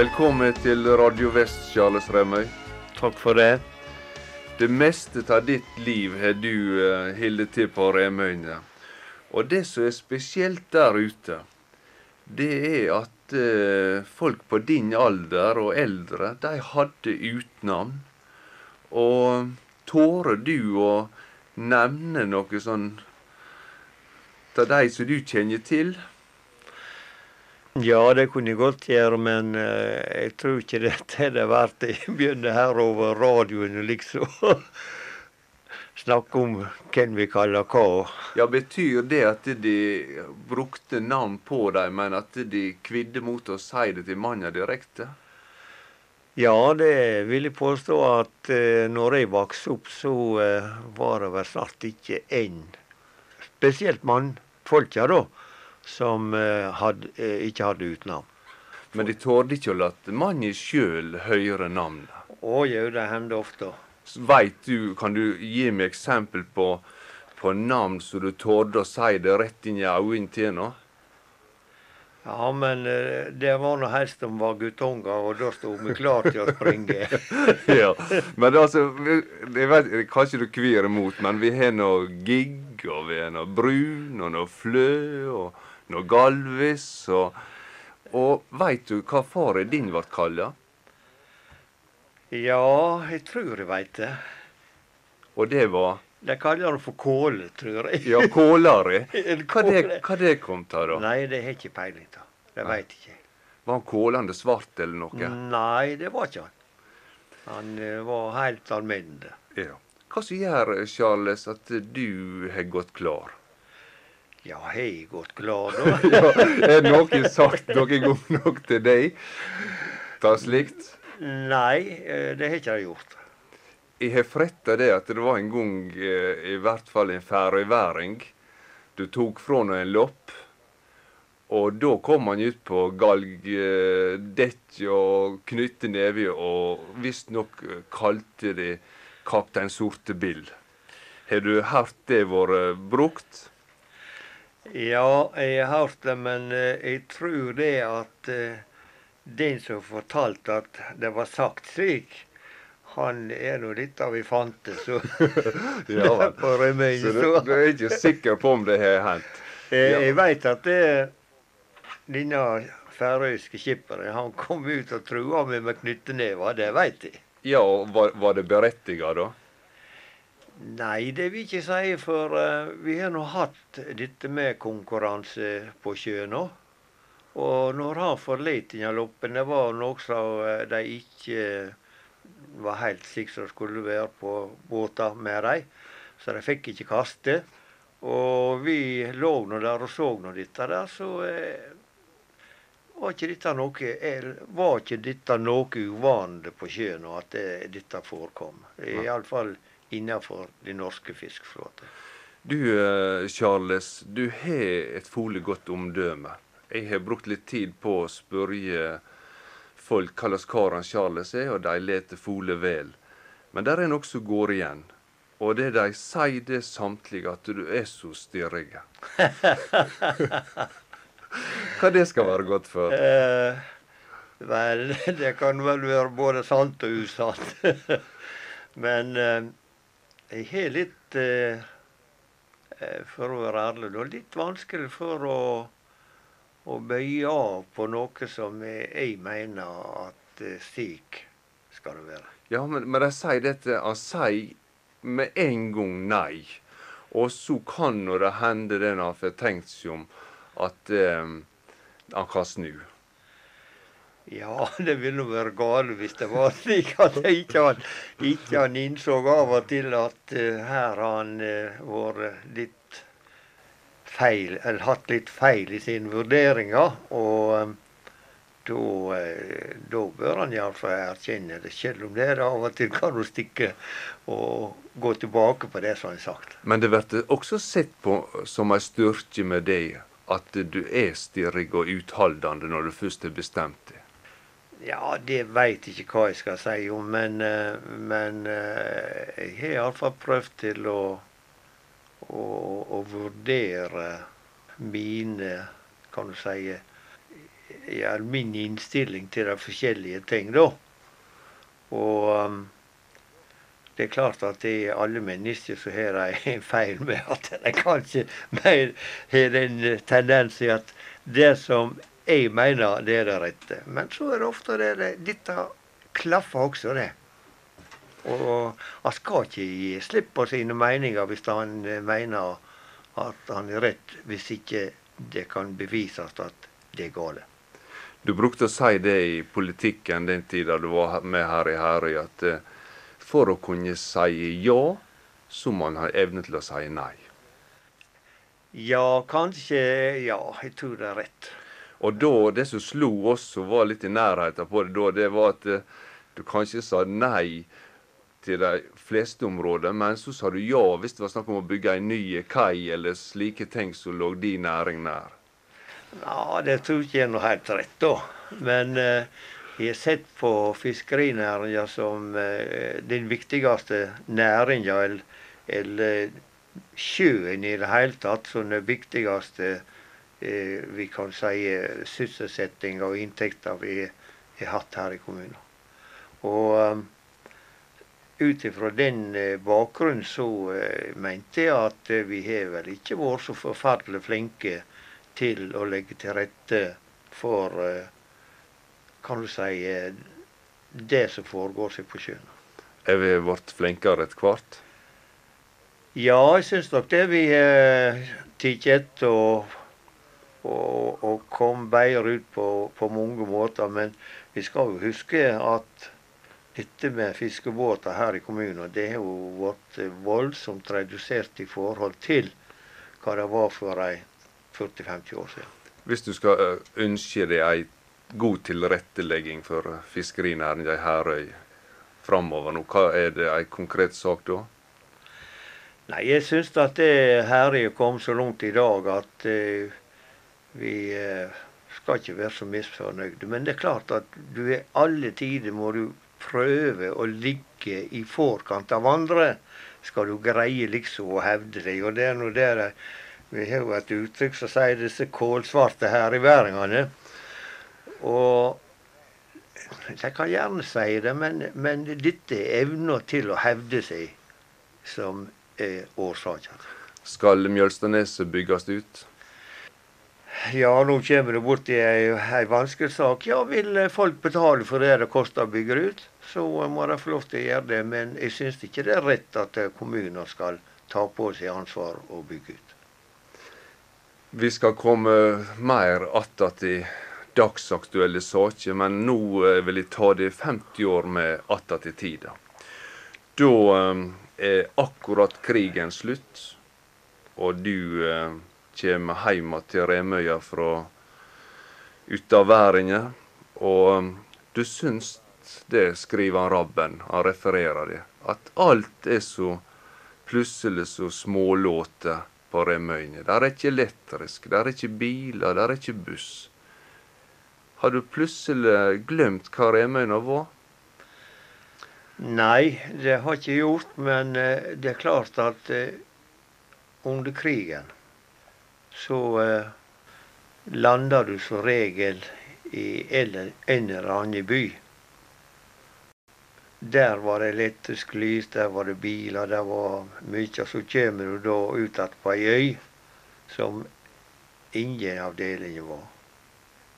Velkommen til Radio Vest, Charles Remøy. Takk for det. Det meste av ditt liv har du uh, holdt til på Remøyene. Og det som er spesielt der ute, det er at uh, folk på din alder og eldre, de hadde utnavn. Og tårer du å nevne noe sånn av de som du kjenner til? Ja, det kunne jeg godt gjøre, men uh, jeg tror ikke dette det verdt. Jeg begynner her over radioen liksom snakke om hvem vi kaller hva. Ja, Betyr det at de brukte navn på dem, men at de kvidde mot å si det til mannen direkte? Ja, det vil jeg påstå at uh, når jeg vokste opp, så uh, var det vel snart ikke én, spesielt mannfolka da, som hadde, had, ikke hadde utnavn. Men de torde ikke å la mannen sjøl høre navnet? Å jau, det hender ofte. Veit du, kan du gi meg eksempel på, på navn som du torde å si det rett inn i øynene til nå? Ja, men uh, det var nå helst de var guttunger, og da sto vi klar til å springe. ja, men altså, jeg vet, Kanskje du kvir imot, men vi har noe gigg, og vi har noe brun, og noe flø, og noe galvis, og, og veit du hva faren din ble kalla? Ja, jeg tror jeg veit det. Og det var? De kaller det for kåle, tror jeg. Ja, kålari. Hva det, hva det kom av, da? Nei, det har ikke peiling på. Det veit jeg ikke. Var han kålende svart eller noe? Nei, det var ikke han. Han uh, var helt alminnelig. Ja. Hva som gjør, Charles, at du har gått klar? Ja, har jeg gått glad, da? ja, er noen sagt noen gang nok til deg? Ta slikt? Nei, uh, det har ikke jeg gjort. Jeg har fretta det at det var en gang, uh, i hvert fall en færøyværing, du tok fra henne en lopp. Og da kom han ut på galgdekk og knytte neve, og visstnok kalte de Kaptein Sortebill. Har du hørt det vært brukt? Ja, jeg har hørt det, men jeg tror det at den som fortalte at det var sagt slik, han er nå litt av ei fante, så ja, vel. på Rømøy. Så du, du er ikke sikker på om det har hendt? Jeg, jeg veit at det, denne færøyske skipperen han kom ut og trua meg med knyttenever, det veit jeg. Ja, og var, var det berettiga da? Nei, det vil jeg ikke si, for uh, vi har nå hatt dette med konkurranse på sjøen nå. Og når han forlot loppen, det var noe som uh, de ikke var helt slik som skulle være på båter med dem. Så de fikk ikke kaste. Og vi lå nå der og så nå dette der, så uh, var ikke dette noe, var ikke dette noe uvanlig på sjøen, at det, dette forekom. Iallfall innenfor den norske fiskeflåten. Du Charles, du har et folig godt omdømme. Jeg har brukt litt tid på å spørre folk hva slags kar Charles er, og de leter fole vel. Men der er noe som går igjen. Og det de sier, det samtlige, at du er så stirrig. Hva det skal være godt for? Eh, vel, det kan vel være både sant og usant. Men eh, jeg har litt eh, For å være ærlig, da, litt vanskelig for å, å bøye av på noe som jeg, mener at eh, slik skal det være. Ja, men, men de sier dette Han sier med en gang nei. Og så kan det hende det han har tenkt seg om, at eh, han kan snu. Ja, det ville være galt hvis det var slik at ikke han, ikke han innså av og til at uh, her har han uh, vært litt feil, eller hatt litt feil i sine vurderinger. Og um, da, da bør han iallfall erkjenne det, selv om det er av og til kan du stikke og gå tilbake på det som er sagt. Men det blir også sett på som en styrke med deg at du er stirrig og utholdende når du først har bestemt deg? Ja, det veit ikke hva jeg skal si om, men, men jeg har iallfall prøvd til å, å, å, vurdere mine, kan du si, ja, min innstilling til de forskjellige ting, da. Og um, det er klart at det er alle mennesker som har en feil med at de kanskje mer har den tendensen at det som jeg mener, det er det rette. Men så er det ofte det, det dette klaffer også, det. Og han skal ikke gi slipp på sine meninger hvis han mener at han er rett, hvis ikke det kan bevises at det er galt. Du brukte å si det i politikken den tida du var med her i Herøy, at eh, for å kunne si ja, så må man ha evne til å si nei. Ja, kanskje Ja, jeg tror det er rett. Og da, det som slo oss som var litt i nærheten på det da, det var at eh, du kanskje sa nei til de fleste områder, men så sa du ja hvis det var snakk om å bygge en ny kai eller slike ting som lå din næring nær. Ja, det tror ikke jeg er noe helt rett, da. Men eh, jeg har sett på fiskerinæringa som eh, den viktigste næringa, eller, eller sjøen i det hele tatt, som den viktigste eh, vi kan si sysselsetting og inntekter vi har hatt her i kommunen. Og um, ut ifra den eh, bakgrunnen så eh, mente jeg at eh, vi har vel ikke vært så forferdelig flinke til å legge til rette for kan du si det som foregår seg på sjøen. Er vi blitt flinkere etter hvert? Ja, jeg syns nok det. Vi har tatt etter og, og, og kom bedre ut på, på mange måter. Men vi skal jo huske at dette med fiskebåter her i kommunen, det har jo vært voldsomt redusert i forhold til hva det var for 40-50 år siden. Hvis du skal eh, ønske deg ei god tilrettelegging for fiskerinæringa i Herøy framover nå, hva er det ei konkret sak da? Nei, jeg syns at det Herøy kom så langt i dag at uh, vi uh, skal ikke være så misfornøyde. Men det er klart at du i alle tider må du prøve å ligge i forkant av andre. Skal du greie liksom å hevde deg. Og det er nå der vi har jo et uttrykk som sier disse kålsvarte her i væringene. Og jeg kan gjerne si det, men, men dette er evna til å hevde seg som er årsaken. Skal Mjølstaneset bygges ut? Ja, nå kommer det borti ei, ei vanskelig sak. Ja, vil folk betale for det det koster å bygge ut, så må de få lov til å gjøre det. Men jeg syns ikke det er rett at kommuner skal ta på seg ansvar og bygge ut. Vi skal komme mer att i dagsaktuelle saker, men nå eh, vil jeg ta det 50 år med att i tida. Da eh, er akkurat krigen slutt, og du kommer hjem til Remøya fra utaværinga. Og du syns det, skriver han Rabben, han refererer det, at alt er så plutselig så smålåte på Remøyene. Der er ikke elektrisk, der er ikke biler, der er ikke buss. Har du plutselig glemt hva Remøyna var? Nei, det har jeg ikke gjort. Men eh, det er klart at eh, under krigen så eh, lander du som regel i en eller annen by. Der var det elektrisk lys, der var det biler, der var mye. Så kommer du da ut igjen på ei øy som ingen av var.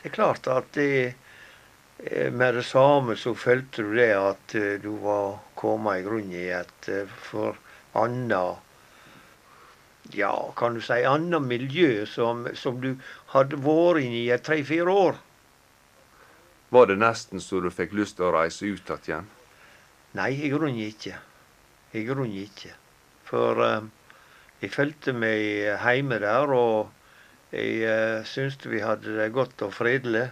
Det er klart at det, eh, med det samme så følte du det at eh, du var kommet i grunnen i et for annet Ja, kan du si annet miljø som, som du hadde vært inne i i tre-fire år. Var det nesten så du fikk lyst til å reise ut igjen? Nei, i grunnen ikke. I grunnen ikke. For uh, jeg følte meg hjemme der, og jeg uh, syntes vi hadde det godt og fredelig.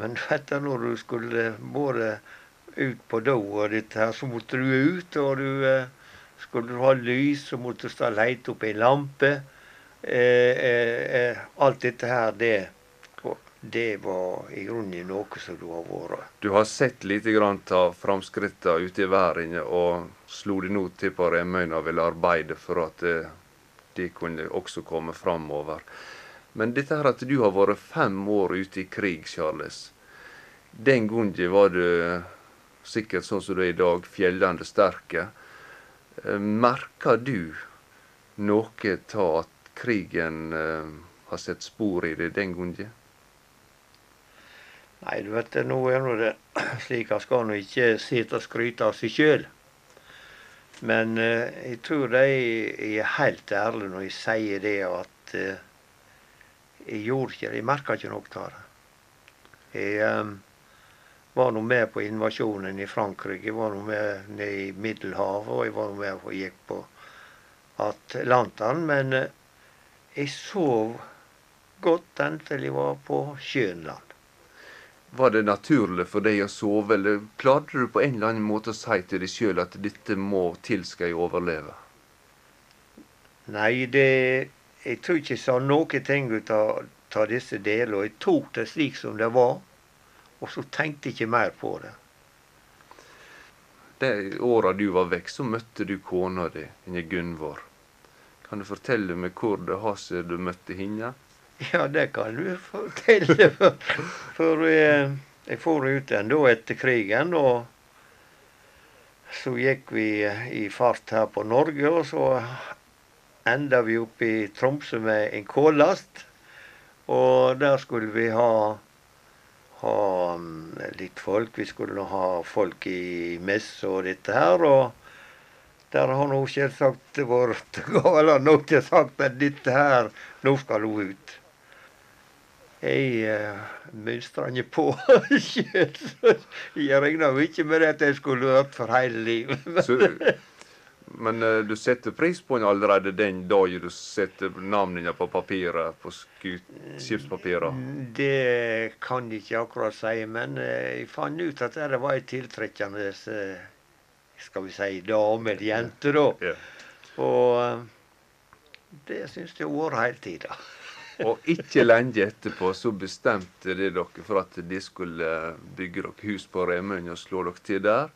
Men vet du, når du skulle både ut på do og dette her, så måtte du ut. Og du uh, skulle du ha lys, så måtte du stå og leite opp en lampe. Eh, eh, alt dette her, det det var i grunnen noe som du har vært. Du har sett lite grann av framskrittene ute i verden, og slo de nå til på Remøyna ville arbeide for at de kunne også komme framover. Men dette her at du har vært fem år ute i krig, Charles. Den gangen var du sikkert sånn som du er i dag, fjellende sterke. Eh, merker du noe av at krigen eh, har sett spor i det den gangen? Nei, du vet, nå er nå det slik at skal nå ikke sitte og skryte av seg sjøl. Men eh, jeg tror de er helt ærlige når jeg sier det at eh, jeg gjorde ikke det. Jeg merka ikke noe av det. Jeg eh, var nå med på invasjonen i Frankrike. Jeg var nå med ned i Middelhavet, og jeg var nå med og gikk på Atlanteren. Men eh, jeg sov godt inntil jeg var på Skjønland. Var det naturlig for deg å sove, eller klarte du på en eller annen måte å si til deg sjøl at dette må til skal jeg overleve? Nei, det Jeg tror ikke jeg sa noe ting ut av disse delene. Jeg tok det slik som det var, og så tenkte jeg ikke mer på det. De åra du var vekk, så møtte du kona di, denne Gunvor. Kan du fortelle meg hvor det har seg du møtte henne? Ja, det kan du fortelle. For, for jeg, jeg for ut igjen da etter krigen, og så gikk vi i fart her på Norge, og så enda vi opp i Tromsø med en kållast. Og der skulle vi ha, ha litt folk. Vi skulle ha folk i messe og dette her. og der har nå selvsagt vært gale nok til sagt at dette her, nå skal hun ut. Jeg uh, mønstra ikke på jeg regna jo ikke med at jeg skulle vært for hele livet. Men uh, du setter pris på den allerede den dagen du setter navnene på papiret, på skipspapiret? Det kan jeg ikke akkurat si, men uh, jeg fant ut at det var ei tiltrekkende skal vi si dame eller jente, da. Yeah. Og det syns jeg har vært hele tida. Og ikke lenge etterpå så bestemte de dere for at de skulle bygge dere hus på Remøyen og slå dere til der.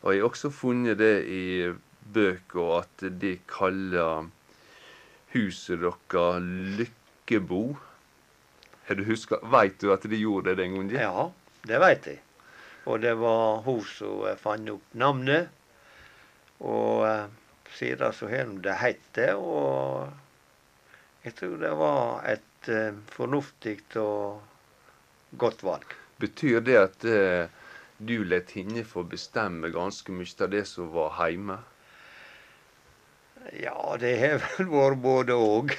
Og jeg har også funnet det i bøker at de kaller huset deres Lykkebo. Har du huska Veit du at de gjorde det den gangen? Ja, det veit jeg. Og det var hun som fant opp navnet. Og eh, siden så har det hett det. Og jeg tror det var et uh, fornuftig og godt valg. Betyr det at du lot henne få bestemme ganske mye av det som var hjemme? Ja, det har vel vært både òg.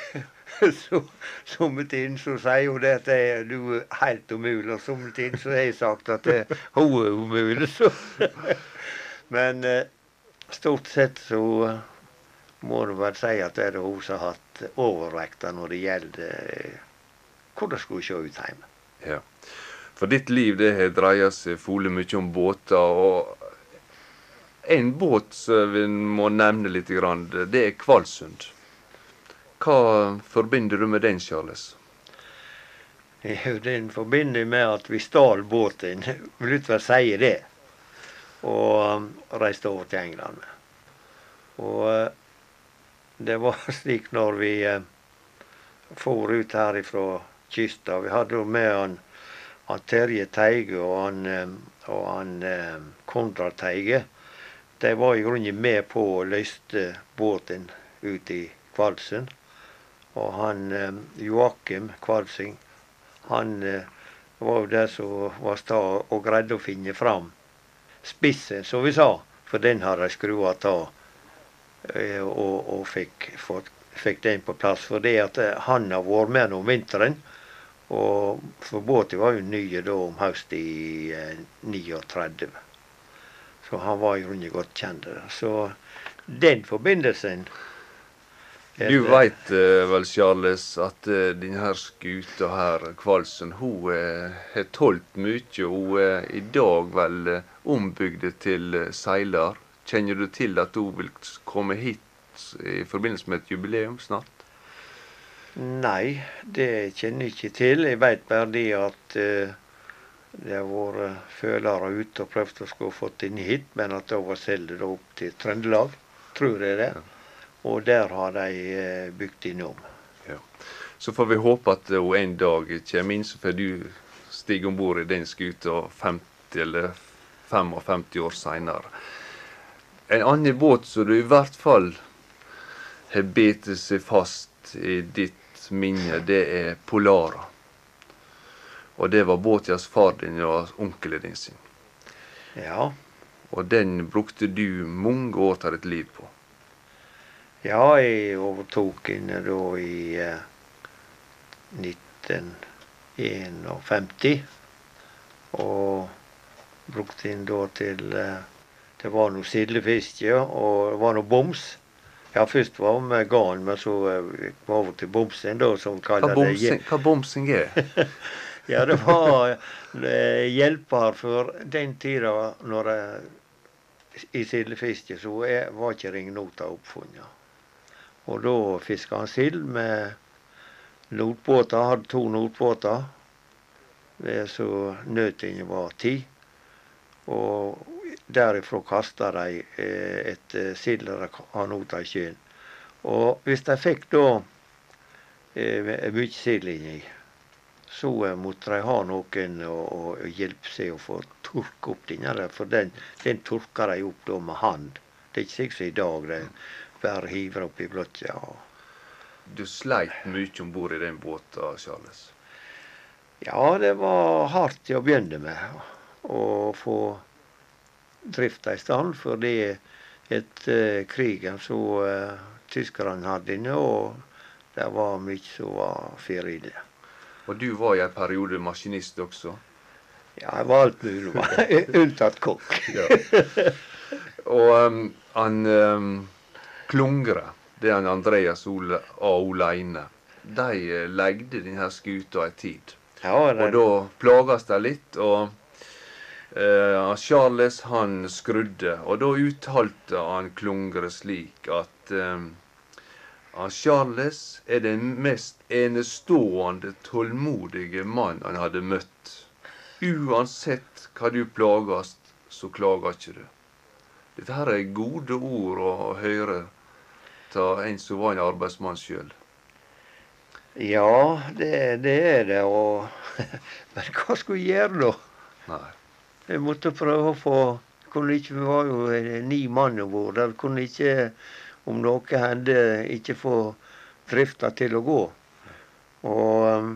Sommertiden så sier hun det at du er helt umulig, og sommertiden så har jeg sagt at det, hun er umulig. Så. Men uh, stort sett så må du vel si at det er hun som har hatt overvekta når det gjelder eh, hvordan det skulle se ut hjemme. Ja. For ditt liv det har dreia seg fole mye om båter. og En båt som vi må nevne litt, det er Kvalsund. Hva forbinder du med den, Charles? Den forbinder med at vi stjal båten, Luther sier det. Og reiste over til England. Og eh, det var slik når vi eh, for ut her ifra kysta. Vi hadde jo med han, han Terje Teige og han, eh, og han Konrad Teige. De var i grunnen med på å løste båten ut i Kvalsund. Og han eh, Joakim Kvalsing, han eh, var jo der som var sta og greide å finne fram spissen, som vi sa. For den har de skrua av Eh, og, og fikk, fått, fikk, den på plass. For det at han har vært med om vinteren. Og for båten var jo ny da om høsten i eh, 39. Så han var i grunnen godt kjent. Så den forbindelsen Du veit uh, vel, Charles, at uh, denne skuta her, Kvalsen, hun uh, har tålt mye. Hun er i dag vel ombygd til seiler. Kjenner du til at hun vil komme hit i forbindelse med et jubileum snart? Nei, det kjenner jeg ikke til. Jeg veit bare det at uh, det har vært følere ute og prøvd å skulle fått inn hit, men at det var det opp til Trøndelag, tror jeg det. Og der har de uh, bygd innom. Ja. Så får vi håpe at hun en dag kommer inn, så får du stige om bord i den skuta 50 eller 55 år seinere. En annen båt som du i hvert fall har bitt seg fast i ditt minne, det er Polara. Og det var Båtias far din og onkelen din sin. Ja. Og den brukte du mange år av ditt liv på. Ja, jeg overtok henne da i eh, 1951. Og brukte den da til eh, Det var noe sildefiske, og det var noe boms. Ja, først var vi med garn, men så eh, gikk vi over til bomsen, da, som kaller det. hva bomsing er? Ja, det var eh, hjelper for den tida når jeg, i sildefiske så var ikke ringnota oppfunnet. Og da fiska han sild med notbåter. Hadde to notbåter. eh, Så nøtene var ti. Og derifra kasta de et sild de har nota i sjøen. Og hvis de fikk da eh, mye sild inni, så eh, måtte de ha noen å, å hjelpe seg å få tørke opp denne. For den, den tørker de opp da med hand. Det er ikke slik som i dag. De bare hiver oppi blokka. Du sleit mye om bord i den båten, Charles. Ja, det var hardt til å begynne med å få drifta i stand. Fordi etter krigen så uh, tyskerne hadde inne, og det var mye som var for ille. Og du var i en periode maskinist også. Ja, jeg var alt mulig, unntatt kokk. Ja. Og um, han um, Klungre, det er han Andreas Ole, A. Oleine, de uh, legde denne skuta ei tid. Ja, Og da plages de litt, og Uh, Charles han skrudde. Og da uttalte han Klungre slik at eh, han Charles er den mest enestående tålmodige mann han hadde møtt. Uansett hva du plages, så klager ikke du. Dette her er gode ord å høre av en som var en arbeidsmann sjøl. ja det, det er det. Og, men hva skulle jeg gjøre da? Nei. Jeg måtte prøve å få kunne ikke, Vi var jo ni mann om bord. Kunne ikke, om noe hendte, ikke få drifta til å gå. Og um,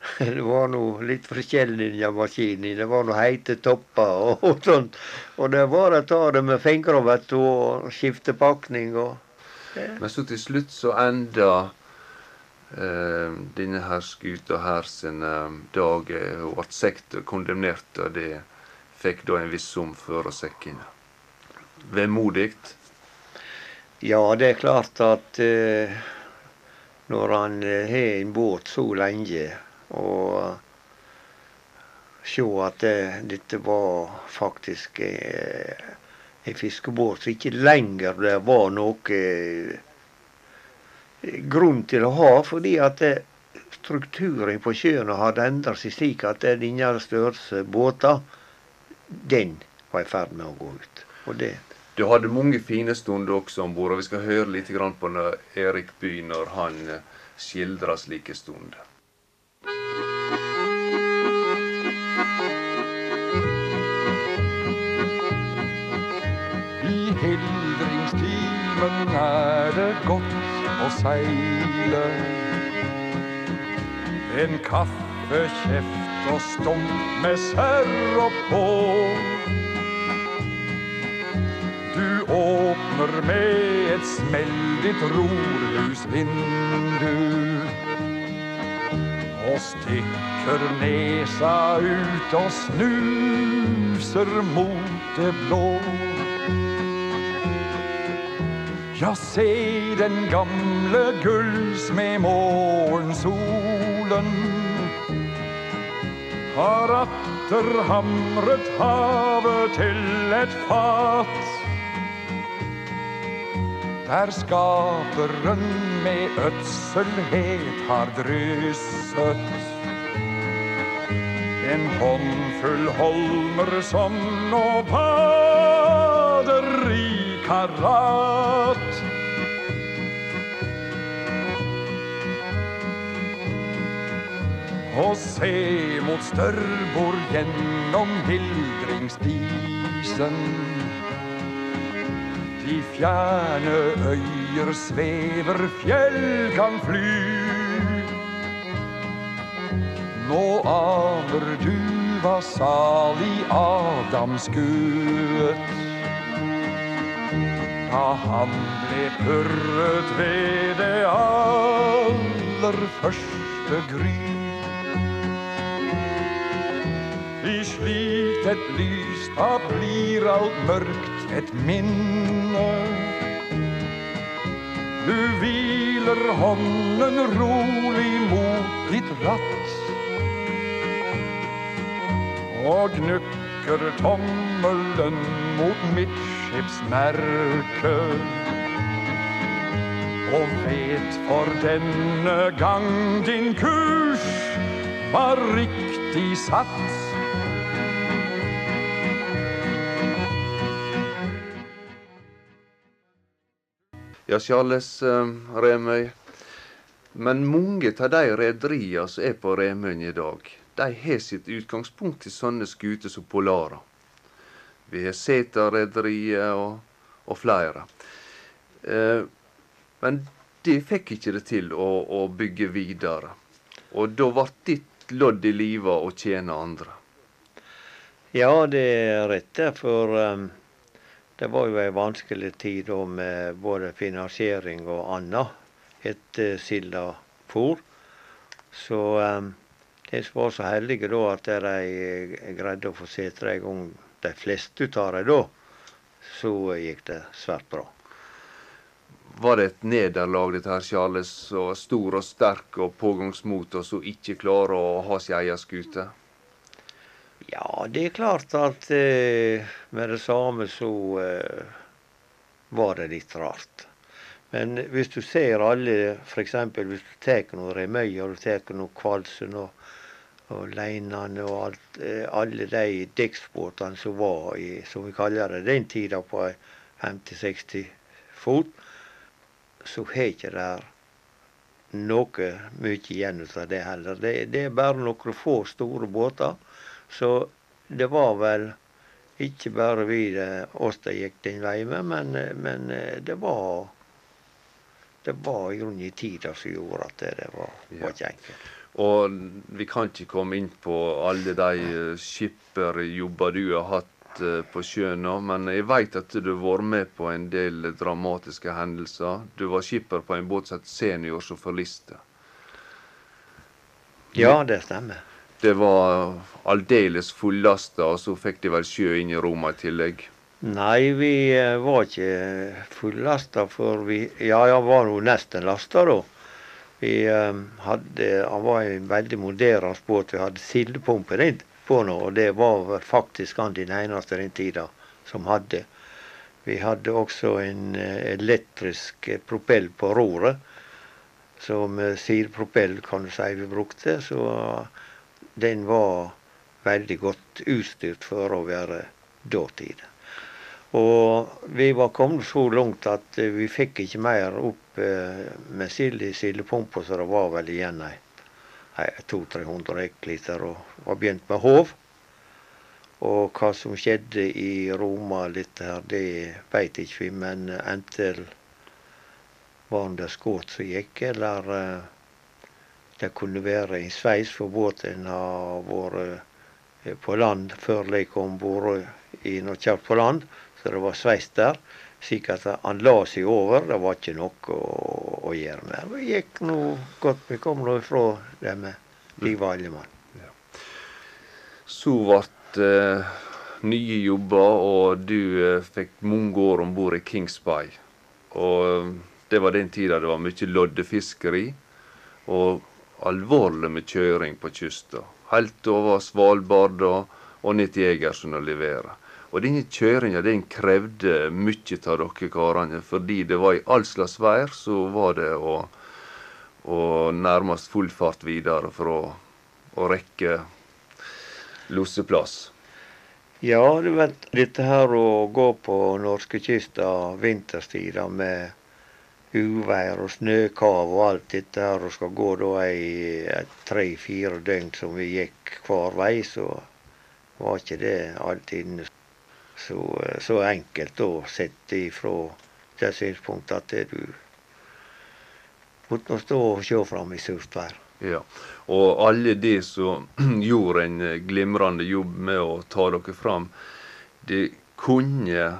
det var noe litt forskjellig i maskinen. Det var noe heite topper og, og sånt. Og det var å ta det med fingrene vet du, og skifte pakning og Men så til slutt så enda eh, denne her skuta her sine dager og eh, ble sekt og kondemnert, og det fikk da en viss sum for å sekke inn. Vemodig. Ja, det er klart at eh, når han eh, har en båt så lenge, og se at det, dette var faktisk eh, en fiskebåt som ikke lenger det var noe eh, grunn til å ha, fordi at eh, strukturen på sjøen hadde endret seg slik at eh, denne størrelse båter, den var i ferd med å gå ut. Og det Du hadde mange fine stunder også om bord, og vi skal høre litt på når Erik Bye når han eh, skildrer slike stunder. I heldringstimen er det godt å seile. En kaffekjeft og stump med serr oppå. Åpner med et smell ditt rorhusvindu. Og stikker nesa ut og snuser mot det blå. Ja, se den gamle gullsmed morgensolen har atter hamret havet til et fat. Der skaperen med ødselhet har drysset en håndfull holmer som nå bader i karat. Og se mot størbord gjennom hildringsdisen. De fjerne øyer svever, fjell kan fly. Nå aner du hva salig Adam skuet da han ble purret ved det aller første gry. I slikt et lys da blir alt mørkt et minne. Du hviler hånden rolig mot ditt ratt og gnukker tommelen mot midtskipsmerket. Og vet for denne gang din kurs var riktig satt. Ja, Charles eh, Remøy. Men mange av de rederiene som er på Remøyen i dag, de har sitt utgangspunkt i sånne skuter som Polara. Vi har Sæter-rederiet og, og flere. Eh, men de fikk ikke det til å, å bygge videre. Og da ble ditt lodd i livet å tjene andre. Ja, det er rett. For um, det var jo ei vanskelig tid da med både finansiering og annet etter silda for. Så um, som var så heldige da at de greide å få setra i gang de fleste av dem da, så gikk det svært bra. Var det et nederlag, dette her, Charles, så stor og sterk og pågangsmot, og så ikke klarer å ha sin egen skute? Ja, det er klart at eh, med det samme så eh, var det litt rart. Men hvis du ser alle, f.eks. hvis du tar noe og du tar noe Kvalsund og, og Leinane og alt, eh, alle de dekksbåtene som var i, som vi kaller det, den tida på 50-60 fot, så har ikke der noe mye igjen av det heller. Det, det er bare noen få store båter. Så det var vel ikke bare vi det, oss det gikk den veien med, men, men det var det var i grunnen i tida som gjorde at det, var, var ikke enkelt. Og vi kan ikke komme inn på alle de eh, skipperjobber du har hatt eh, på sjøen nå, men jeg veit at du har vært med på en del dramatiske hendelser. Du var skipper på en båt som het Senior som forliste. Ja, det stemmer. Det var aldeles fullasta, og så fikk de vel sjø inn i Roma i tillegg. Nei, vi eh, var ikke fullasta, for vi Ja, jeg var jo nesten lasta, da. Vi eh, hadde Han var en veldig moderne båt. Vi hadde sildepumpe på nå, og det var faktisk han den eneste den tida som hadde. Vi hadde også en eh, elektrisk propell på roret, som sidepropell kan du si vi brukte. Så den var veldig godt utstyrt for å være dåtid. Og vi var kommet så langt at eh, vi fikk ikke mer opp eh, med sild i sildepumpa, så det var vel igjen ei, ei 200-300 ekliter og var begynt med håv. Og hva som skjedde i Roma litt her, det veit ikke vi, men enten var det skudd som gikk, eller eh, det kunne være i Sveits, for båten har vært på land før de kom om bord i noe på land. Så det var sveis der. Slik at han la seg over. Det var ikke noe å, å gjøre mer. Vi gikk nå godt. Vi kom nå ifra det med livet av alle mann. Så ble eh, nye jobber, og du eh, fikk mange år om bord i Kings Bay. Og eh, det var den tida det var mye loddefiskeri og alvorlig med kjøring på kysten. Helt over Svalbard og, ned til Egersund og levere. Og denne kjøringa den krevde mye av dere karene, fordi det var i all slags vær så var det å, å nærmest full fart videre for å, å rekke losseplass. Ja, du vet, dette her å gå på norskekysten vinterstida med uvær og snøkav og alt dette her, og skal gå da ei tre-fire døgn som vi gikk hver vei, så var ikke det alltid så, så enkelt å sette ifra det synspunktet at det du måtte stå og se fram i surt vær. Ja, Og alle de som gjorde en glimrende jobb med å ta dere fram, det kunne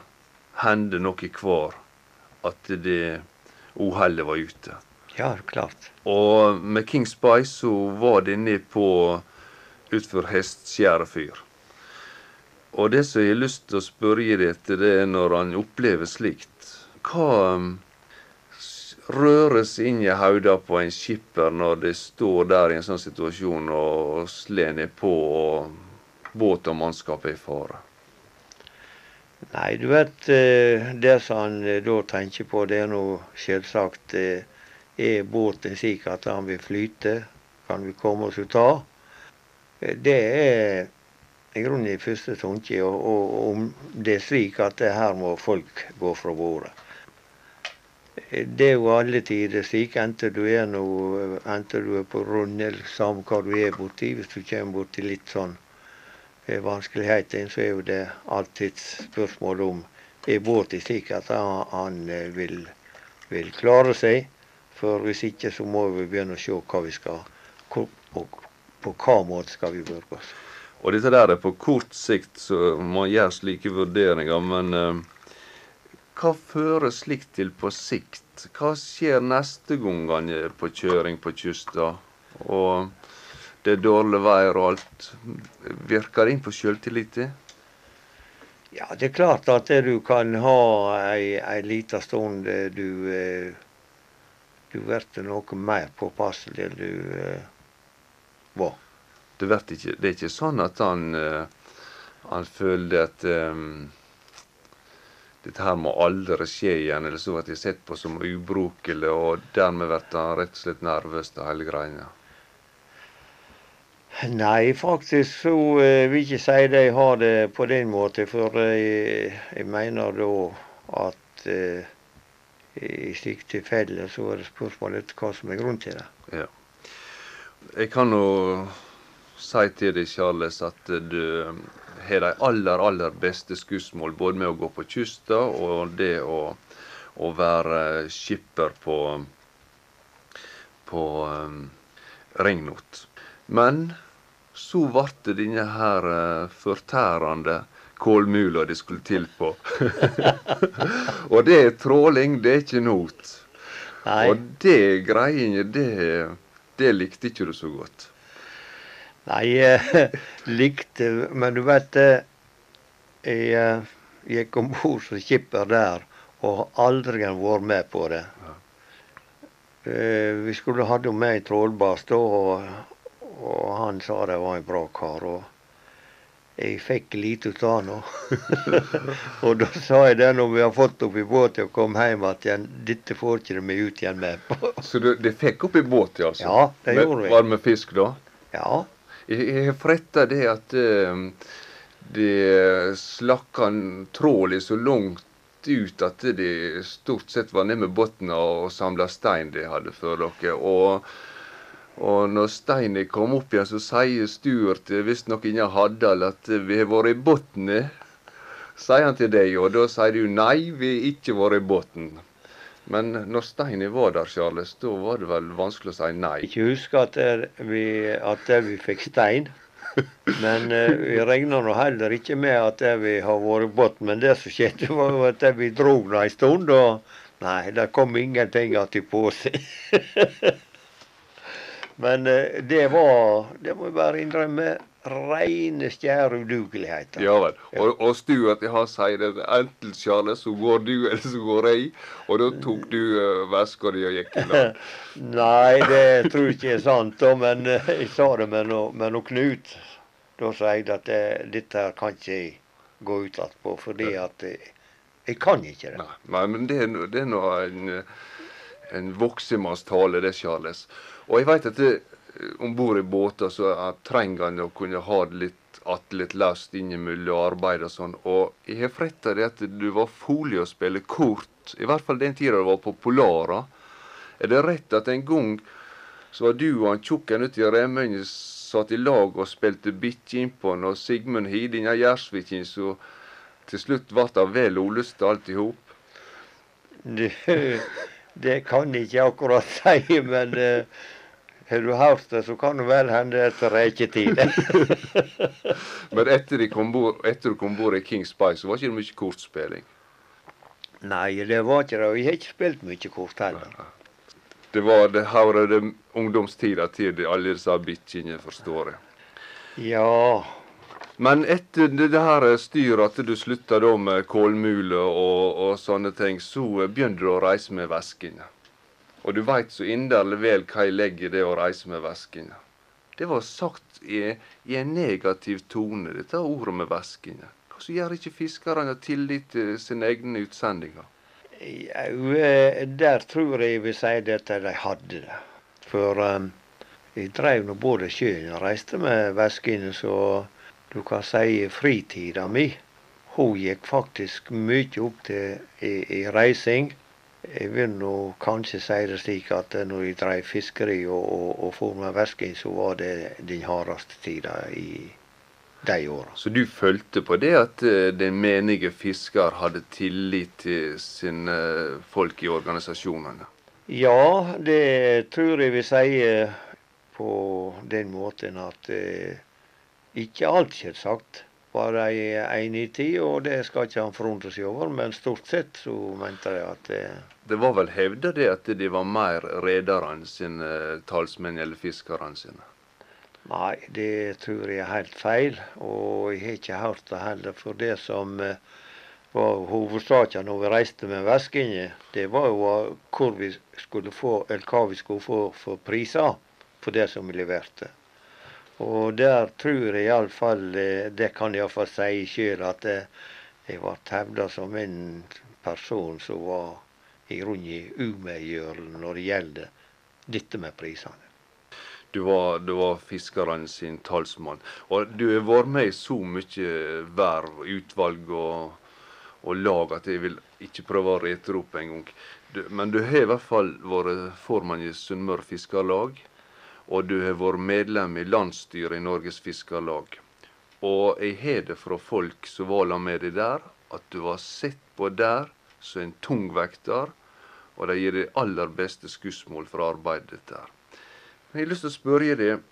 hende noe hver at det uhellet var ute. Ja, klart. Og med King Spice så var det ned på utfor Hestskjærefyr. Og det som jeg har lyst til å spørre deg etter, det er når han opplever slikt. Hva røres inn i hodet på en skipper når det står der i en sånn situasjon og slår nedpå og båt og mannskap er i fare? Nei, du vet eh, det som han eh, da tenker på, det er nå selvsagt eh, Er båten slik at han vil flyte? Kan vi komme oss ut av? Det er i grunnen i første tanke. Og, om det er slik at her må folk gå fra bordet. Det er jo alle tider slik, enten du er, noe, enten du er på rund eller samme hva du er borti. Hvis du kommer borti litt sånn vanskeligheter, så er jo det alltid spørsmål om er båten slik at han eh, vil, vil, klare seg. For hvis ikke, så må vi begynne å se hva vi skal på, på, på hva måte skal vi børge oss. Og dette der er på kort sikt, så man gjør slike vurderinger. Men eh, hva fører slikt til på sikt? Hva skjer neste gang han er på kjøring på kysten? Og det er dårlig vær og alt. Virker det inn på sjøltilliten? Ja, det er klart at du kan ha ei, ei lita stund du eh, du blir noe mer påpasselig enn du eh, var. Det, ikke, det, er ikke sånn at han, eh, han føler at um, dette her må aldri skje igjen, eller så blir jeg sett på som ubrukelig, og dermed blir han rett og slett nervøs av hele greia? Nei, faktisk så eh, vil jeg ikke si de har det på den måten. For jeg, jeg mener da at eh, i slike tilfeller så er det spørsmålet hva som er grunnen til det. Ja. Jeg kan jo si til deg, Charles, at du har de aller, aller beste skussmål, både med å gå på kysten og det å, å være skipper på, på um, ringnot. Men så ble denne her uh, fortærende kålmula det skulle til på. og det er tråling, det er ikke not. Nei. Og det greiene, det, det likte ikke du så godt. Nei, jeg likte Men du vet eh, Jeg eh, gikk om bord som skipper der og har aldri vært med på det. Ja. Eh, vi skulle hatt henne med i trålbass da, og, og, han sa det var en bra kar. og Jeg fikk lite ut av han. og da sa jeg det når vi har fått opp i båt og kom hjem, igjen, dette får ikke vi ut igjen med. Så du, de fikk opp i båten, altså? Ja, det gjorde vi. Var det med fisk da? Ja. Jeg har fretta det at uh, det slakka trålet så langt ut at de stort sett var nede med bunnen og samla stein de hadde for dere. Og, og når steinen kom opp igjen, så sier Stuart, hvis noen ikke hadde at vi har vært i bunnen. Sier han til deg, og da sier du nei, vi har ikke vært i bunnen. Men når Steini var der, Charles, da var det vel vanskelig å si nei? Ikke husk at, vi, at vi fikk stein. Men eh, vi regner nå heller ikke med at vi har vært i båt. Men det som skjedde, var jo at vi dro nå en stund, og nei, det kom ingenting igjen på seg. Men uh, det var Det må jeg bare innrømme reine stjærudugeligheter. Ja vel. Og, og Stuart han sier det enten Charles, så går du, eller så går jeg. Og da tok du uh, veska di og gikk i land. Nei, det tror jeg ikke er sant. Da, men uh, jeg sa det med noe, med noe Knut. Da sa jeg at det, dette her kan ikke jeg gå ut på, fordi at jeg, jeg, kan ikke det. Nei, men det, det er nå en, en voksenmannstale, det, Charles. Og jeg veit at det, om bord i båter så trenger en å kunne ha litt atlet last innimellom arbeid og sånn. Og jeg har fretta det at du var folig å spille kort, i hvert fall den tida du var på Polara. Er det rett at en gang så var du og han tjukken ute i Remøyene satt i lag og spilte bikkje innpå han, og Sigmund av Gjersvikin, så til slutt ble det vel oluste alt i hop? Det, det kan jeg ikke akkurat si, men uh, har du hørt det, så kan det vel hende etter reketid. men etter, bord, etter du kom bord i Kings Spice, så var ikke det mye kortspilling? Nei, det var ikke det. Og jeg har ikke spilt mye kort heller. Det var det her ungdomstida til alle disse bikkjene, forstår jeg. Ja. Men etter det her styret, at du slutta da med kålmule og, og, sånne ting, så begynte du å reise med veskene. Og du veit så inderlig vel hva jeg legger i det å reise med veskene. Det var sagt i, i, en negativ tone, dette ordet med veskene. Hvorfor gjør ikke fiskerne tillit til sine egne utsendinger? Ja, eh, der tror jeg jeg vil si at de hadde det. For um, jeg drev nå både sjøen og reiste med veskene, så du kan si fritida mi hun gikk faktisk mye opp til i, i reising. Jeg vil nå kanskje si det slik at når jeg drev fiskeri og, og, og for med vesken, så var det den hardeste tida i de åra. Så du følte på det at eh, den menige fisker hadde tillit til sine folk i organisasjonene? Ja, det tror jeg vil si på den måten at eh, ikke alt, selvsagt, var de enige i tid, og det skal ikke han forundre seg over, men stort sett så mente de at det Det var vel hevda det at de var mer rederne sine talsmenn eller fiskerne sine? Nei, det tror jeg er helt feil. Og jeg har ikke hørt det heller. For det som eh, var hovedsaken når vi reiste med veskene, det var jo hvor vi skulle få, eller hva vi skulle få for priser for det som vi leverte. Og der tror jeg iallfall, eh, det kan jeg iallfall si sjøl, at eh, jeg ble hevda som en person som var i grunnen umegjørende når det gjelder dette med prisene. Du var, du var fiskerne sin talsmann. Og du har vært med i så mye verv, utvalg og, og lag at jeg vil ikke prøve å rete opp en gang. Men du har i hvert fall vært formann i Sunnmøre Fiskarlag. Og du har vært medlem i landsstyret i Norges Fiskarlag. Og jeg har det fra folk som var med deg der, at du var sett på der som en tungvekter, og de gir det aller beste skussmål for arbeidet der. Jeg har lyst til å spørre deg.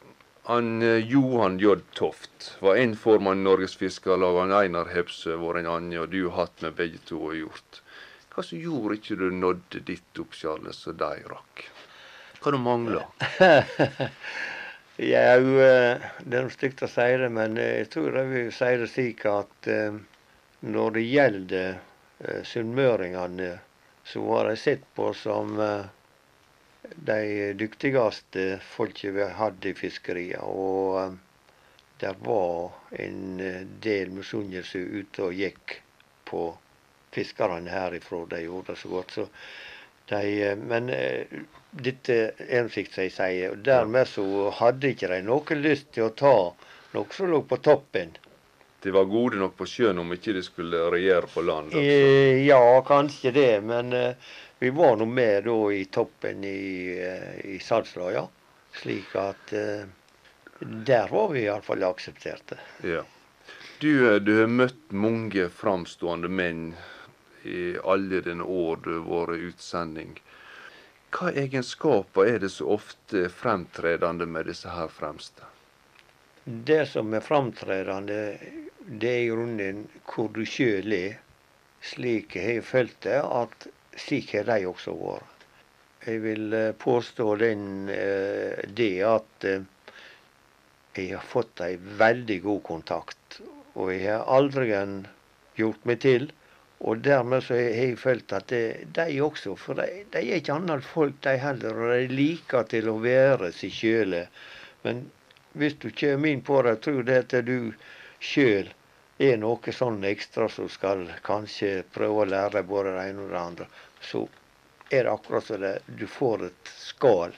Han, eh, Johan J. Toft var en formann i Norges Fiskarlag. Han Einar Hepsø var en annen, og du har hatt med begge to og gjort. Hva som gjorde ikke du nådde ditt opp, Charles, og de rakk? Hva du mangler? ja, eh, det er noe stygt å si det, men eh, jeg tror jeg vil si det slik at når det gjelder sunnmøringene, så var jeg sett på som de dyktigste folket vi hadde i fiskeria. Og eh, det var en eh, del misunnelse ute og gikk på fiskerne herifra. De gjorde det så godt. Så de, eh, men dette en fikk seg sier. og Dermed så hadde ikke de noe lyst til å ta noe som lå på toppen. De var gode nok på sjøen om ikke de skulle regjere på land? Altså. Ja, kanskje det. Men vi var nå med da i toppen i, eh, i Salsla, ja. Slik at uh, der var vi iallfall aksepterte. Ja. Du, eh, du, har møtt mange framstående menn i alle dine år du har vært utsending. Hva egenskaper er det så ofte fremtredende med disse her fremste? Det som er fremtredende, det er i grunnen hvor du sjøl er. Slik jeg har følt det, at slik har de også vært. Jeg vil eh, påstå den, eh, det at eh, jeg har fått ei veldig god kontakt. Og jeg har aldri gjort meg til. Og dermed så har jeg følt at det, de også, for de, de er ikke annet folk de heller, og de liker til å være seg sjøle. Men hvis du kommer inn på det, tror det at du sjøl er noe sånn ekstra som skal kanskje prøve å lære både det ene og det andre så er det akkurat som du får et skall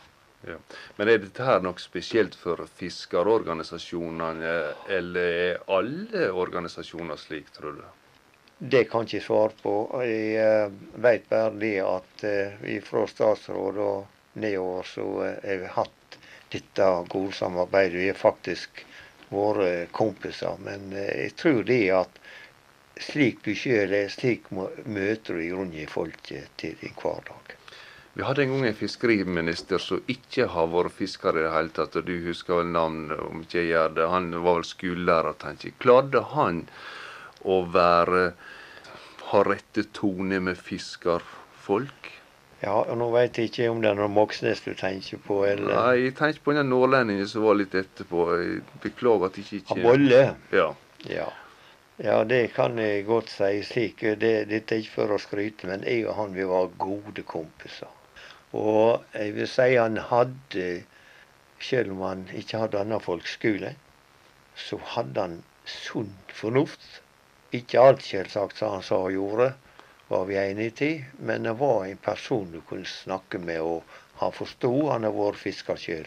Ja. Men er dette her noe spesielt for fiskerorganisasjonene, eller er alle organisasjoner slik, tror du? Det kan ikke svare på. Jeg uh, vet bare det at uh, fra statsråd og nedover så uh, har vi hatt dette gode samarbeidet. Vi er faktisk våre kompiser. Men jeg tror det at slik du sjøl er, slik møter du i grunnen folket til din hverdag. Vi hadde en gang en fiskeriminister som ikke har vært fisker i det hele tatt. og Du husker vel navnet, om ikke jeg gjør det. Han var vel skolelærer, tenker jeg. Klarte han å være ha rette tone med fiskerfolk? Ja, og nå veit jeg ikke om det er noen Moxnes du tenker på, eller Nei, jeg tenker på den nordlendingen som var litt etterpå. Jeg beklager at jeg ikke Bolle? Ja. ja. Ja, det kan jeg godt si slik. Det, dette er ikke for å skryte, men jeg og han vi var gode kompiser. Og jeg vil si han hadde, selv om han ikke hadde annen folkeskole, så hadde han sunn fornuft. Ikke alt selvsagt som han sa og gjorde, var vi enige i, men det var en person du kunne snakke med, og han forsto. Han har vært fisker sjøl.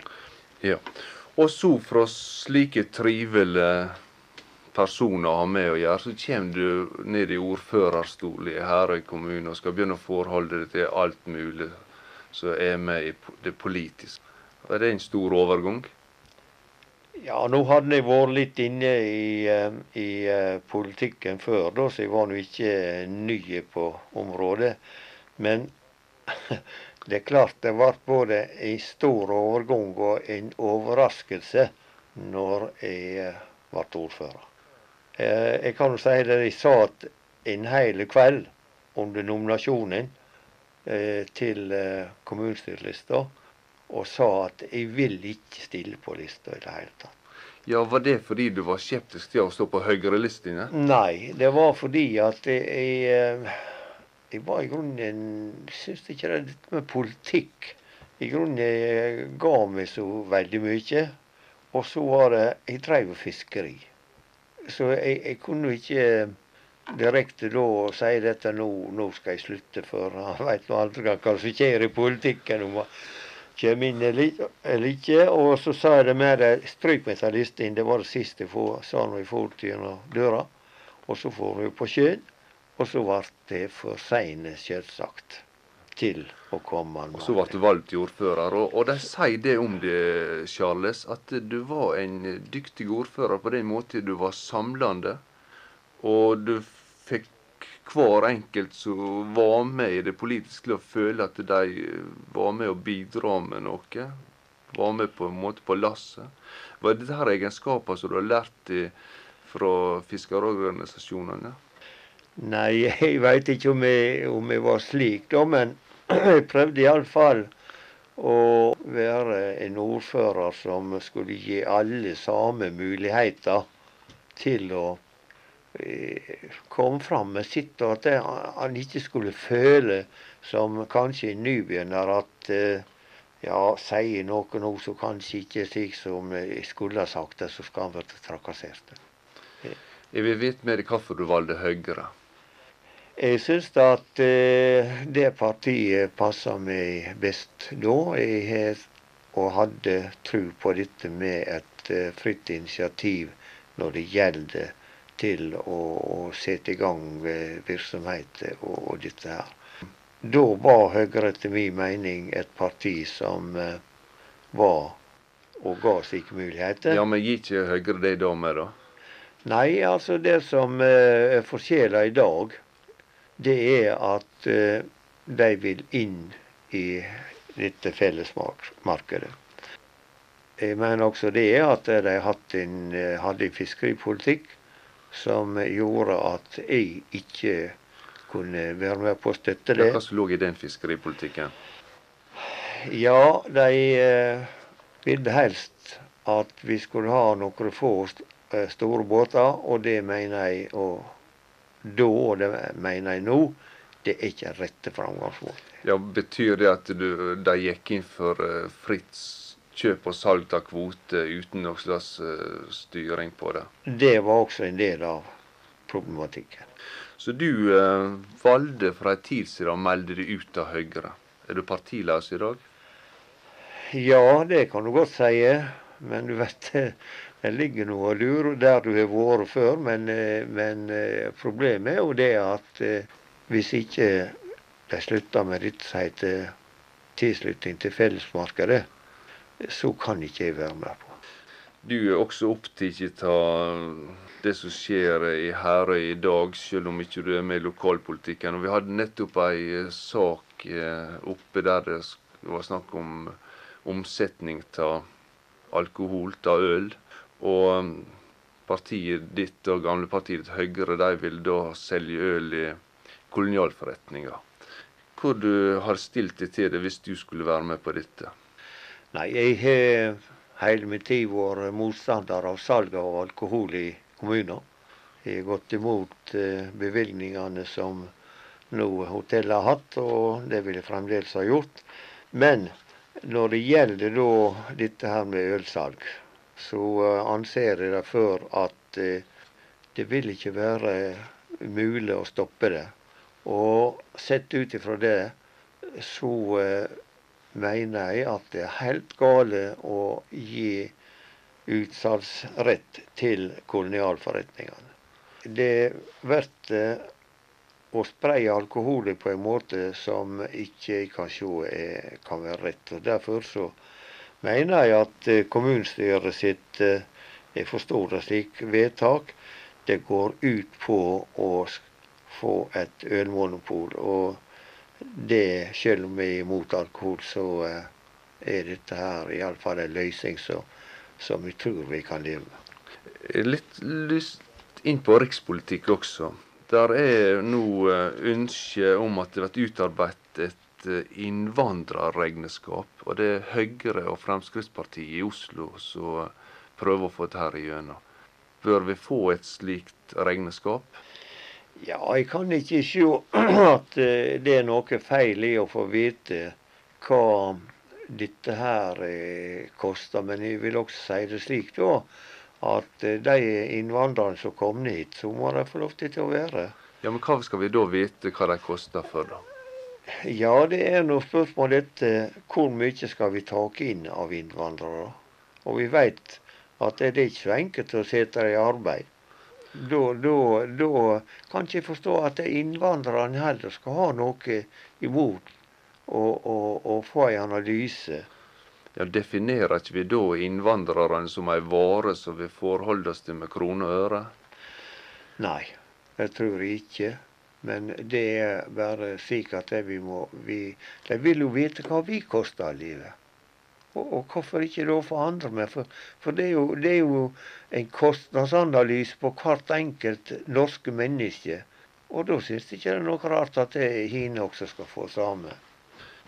Ja. Og så fra slike trivelige personer å ha med å gjøre, så kommer du ned i ordførerstol i Herøy kommune og skal begynne å forholde deg til alt mulig som er med i det politiske. Er det en stor overgang? Ja, nå hadde jeg vært litt inne i, eh, i uh, politikken før, da, så jeg var nå ikke ny på området. Men det er klart det ble både en stor overgang og en overraskelse når jeg ble ordfører. Jeg kan jo si det, jeg satt en hel kveld under nominasjonen Eh, til eh, kommunestyrelista og sa at jeg vil ikke stille på lista i det hele tatt. Ja, Var det fordi du var skeptisk til å stå på høyrelistene? Nei, det var fordi at jeg, eh, jeg var i grunnen Syns ikke det med politikk i grunnen ga meg så veldig mye. Og så var det Jeg drev fiskeri. Så jeg, jeg kunne ikke direkte da si dette nå, nå skal jeg slutte, for han veit nå aldri hva som skjer i politikken. om kommer inn eller ikke. Og så sa det mer stryk meg til listen. Det var det siste jeg sa jeg for gjennom døra. Og så får vi på sjøen. Og så ble det for seine, selvsagt, til å komme. Og så ble du valgt ordfører. Og, og de sier det om det, Charles, at du var en dyktig ordfører på den måten du var samlende. Og du fikk hver enkelt som var med i det politiske, til å føle at de var med å bidra med noe. Var med på en måte på lasset. Var dette her egenskaper som du har lært fra fiskerorganisasjonene? Nei, jeg veit ikke om jeg, om jeg, var slik, da. Men jeg prøvde iallfall å være en ordfører som skulle gi alle samme muligheter til å kom fram med sitt, og at han ikke skulle føle, som kanskje en nybegynner, at eh, ja, sier noe nå som kanskje ikke er slik som jeg skulle ha sagt det, så skal han bli trakassert. Jeg vil vite mer hvorfor du valgte Høyre. Jeg syns at eh, det partiet passa meg best da. Jeg har og hadde tro på dette med et uh, fritt initiativ når det gjelder til å, å sette i gang virksomheter og, og, dette her. Da var Høyre etter min mening et parti som uh, var og ga slike muligheter. Ja, Men gir ikke Høyre det da med, da? Nei, altså det som uh, er forskjellen i dag, det er at uh, de vil inn i dette fellesmarkedet. Jeg mener også det at de hadde en, hadde en fiskeripolitikk som gjorde at jeg ikke kunne være med på å støtte det. Hva som lå i den fiskeripolitikken? Ja, de eh, ville helst at vi skulle ha noen få eh, store båter, og det mener jeg og da, og det mener jeg nå, det er ikke rette framgangsmåte. Ja, Betyr det at du, de gikk inn for uh, fritt kjøp og salg av kvoter uten noen slags styring på det. Det var også en del av problematikken. Så du uh, valgte for en tid siden å melde deg ut av Høyre. Er du partiløs i dag? Ja, det kan du godt si. Men du vet, det ligger nå og lurer der du har vært før. Men, eh, men, eh, problemet er jo det at eh, hvis ikke de slutter med dette som heter tilslutning til fellesmarkedet, så kan ikke jeg være med på. Du er også opptatt av det som skjer i Herøy i dag, selv om ikke du er med i lokalpolitikken. Og vi hadde nettopp ei sak oppe der det var snakk om omsetning av alkohol, av øl. Og um, partiet ditt og gamle partiet ditt Høyre de vil da selge øl i kolonialforretninger. Hvor du har stilt deg til det hvis du skulle være med på dette? Nei, jeg har hele min tid vært motstander av salg av alkohol i kommuner. Jeg har gått imot eh, bevilgningene som nå hotellet har hatt, og det vil jeg fremdeles ha gjort. Men når det gjelder da dette her med ølsalg, så uh, anser jeg det for at uh, det vil ikke være mulig å stoppe det. Og sett ut ifra det, så mener jeg at det er helt gale å gi utsalgsrett til kolonialforretningene. Det blir å spreie alkohol på en måte som ikke jeg kan se er, kan være rett. Og Derfor så mener jeg at eh, kommunestyret sitt eh, jeg forstår det slik, vedtak det går ut på å få et ølmonopol. Og det, selv om vi er imot alkohol, så eh, er dette her iallfall en løsning som, som vi tror vi kan leve med. Litt lyst inn på rikspolitikk også. Der er nå eh, ønske om at det blir utarbeidet et eh, innvandrerregnskap. Og det er Høyre og Fremskrittspartiet i Oslo som prøver å få dette igjennom. Bør vi få et slikt regnskap? Ja, jeg kan ikke se at eh, det er noe feil i å få vite hva dette her koster. Men jeg vil også si det slik, da at eh, de innvandrerne som kom hit, så må de få lov til å være. Ja, Men hva skal vi da vite hva de koster for, da? Ja, det er noe spørsmål dette hvor mye skal vi ta inn av innvandrere. Og vi vet at det er ikke så enkelt å sette dem i arbeid. Da, kan ikke jeg forstå at innvandrerne heller skal ha noe imot å få en analyse ja, Definerer ikke vi da innvandrerne som ei vare som vi forholder oss til med kroner og øre? Nei, det tror jeg ikke. Men det er bare slik at vi må vi, De vil jo vite hva vi koster av livet. Og, og, hvorfor ikke da få andre med? For, for det, er jo, det, er jo, en kostnadsanalyse på hvert enkelt norske menneske. Og da syns jeg ikke det er noe rart at hine også skal få samme.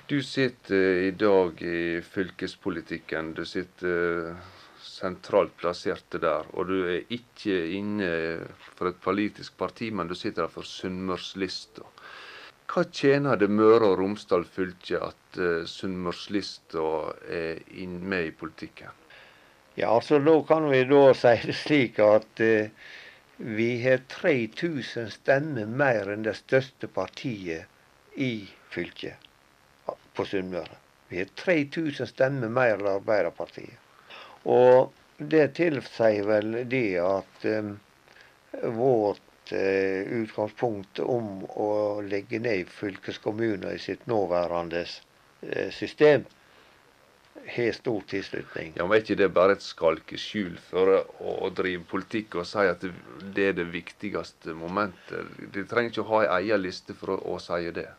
Du sitter i dag i fylkespolitikken. Du sitter eh, sentralt plassert der. Og du er ikke inne for et politisk parti, men du sitter der for Sunnmørslista. Hva tjener det Møre og Romsdal fylke at uh, Sunnmørslista er inn med i politikken? Ja, altså Nå kan vi da si det slik at uh, vi har 3000 stemmer mer enn det største partiet i fylket på Sunnmøre. Vi har 3000 stemmer mer enn Arbeiderpartiet. Og det tilsier vel det at um, vårt uh, utgangspunkt om å legge ned fylkeskommuner i sitt nåværende uh, system har stor tilslutning. Ja, men Er ikke det bare et skalkeskjul for å, drive politikk og si at det, er det viktigste momentet? De trenger ikke å ha ei egen liste for å, å si det.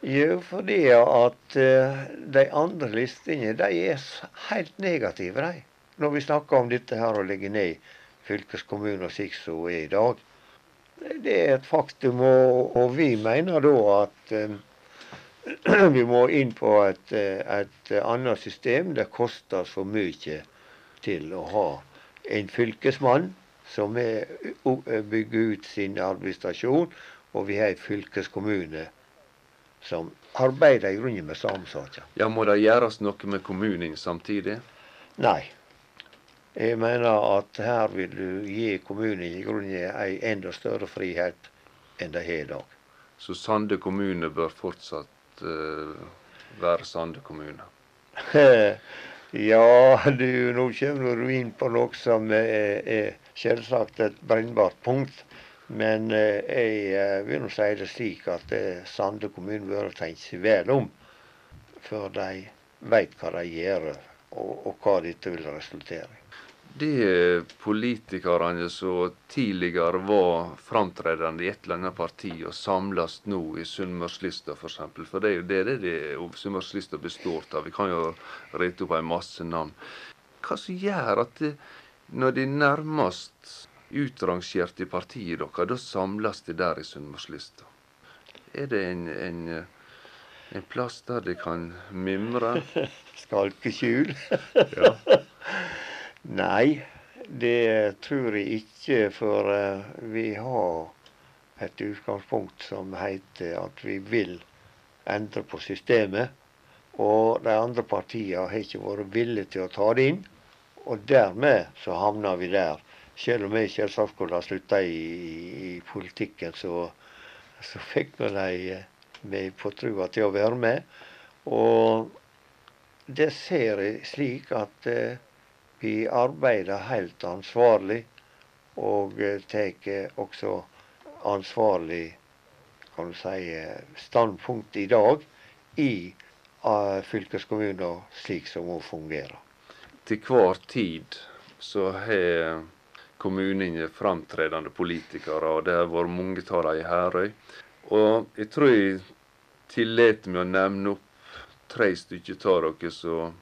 Jo, fordi at uh, de andre listene de er helt negative, de. Når vi snakker om dette her å legge ned fylkeskommuner slik som er i dag. Det er et faktum, og, og vi mener da at uh, vi må inn på et, et annet system. Det koster for mye til å ha en fylkesmann som bygger ut sin administrasjon, og vi har en fylkeskommune som arbeider i grunnen med samesaker. Ja, Må det gjøres noe med kommunen samtidig? Nei. Jeg mener at her vil du gi kommunen i grunnen en enda større frihet enn de har i dag. Så Sande kommune bør fortsatt uh, være Sande kommune? Ja, du, nå kommer du inn på noe som er, er selvsagt et brennbart punkt. Men eh, jeg eh, vil nå si det slik at eh, Sande kommune bør tenke seg vel om før de veit hva de gjør, og, og hva dette vil resultere i. De politikerne som tidligere var framtredende i et eller annet parti, og samles nå i Sunnmørslista f.eks. For, eksempel. for det er jo det det, det Sunnmørslista består av. Vi kan jo rette opp en masse navn. Hva som gjør at det, når de nærmest utrangerte i partiet deres, da samles de der i Sunnmørslista? Er det en, en, en plass der de kan mimre? Skalkeskjul? Ja. Nei, det tror jeg ikke. For uh, vi har et utgangspunkt som heter at vi vil endre på systemet. Og de andre partiene har ikke vært villige til å ta det inn. Og dermed så havna vi der. Selv om jeg selvsagt skulle ha slutta i, i, politikken, så, så fikk vi de eh, meg på trua til å være med. Og det ser jeg slik at uh, vi arbeider helt ansvarlig, og eh, tar også ansvarlig kan du si, standpunkt i dag i uh, fylkeskommunen slik som hun fungerer. Til hver tid så har kommunene framtredende politikere, og det har vært mange av dem i Herøy. Og jeg tror jeg tillater meg å nevne opp tre stykker av dere som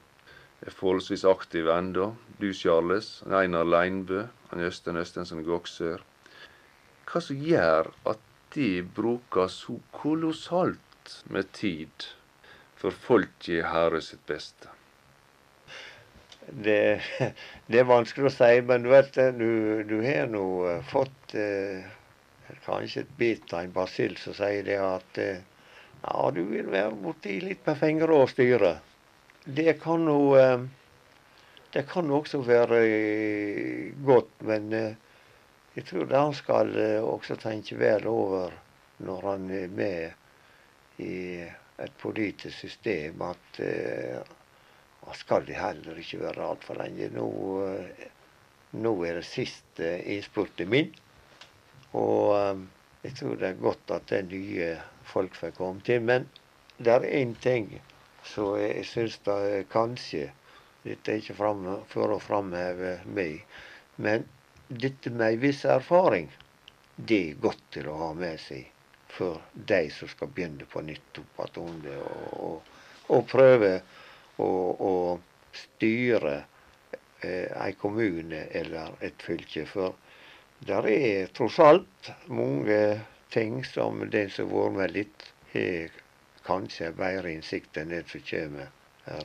er forholdsvis aktiv ennå. Du, Charles. Einar Leinbø. Han Østen Østensen Goksør. Hva som gjør at de bruker så kolossalt med tid for folk i Herøy sitt beste? Det, det, er vanskelig å si, men du vet du, du har nå eh, fått eh, kanskje et bit av en basill som sier det at eh, ja, du vil være borti litt med fingre og styre. Det kan jo eh, Det kan også være eh, godt, men eh, jeg tror det han skal også tenke vel over når han er med i et politisk system, at han skal det heller ikke være altfor lenge. Nå, nå er det siste innspurten min. Og jeg tror det er godt at det er nye folk får komme til. Men det er én ting så jeg syns det kanskje Dette er ikke fram, for å framheve meg, men dette med en viss erfaring, det er godt til å ha med seg for de som skal begynne på nytt opp attende, og, og, og prøve å styre eh, en kommune eller et fylke. For der er tross alt mange ting som den som har vært med litt, har kanskje bedre innsikt enn det som kommer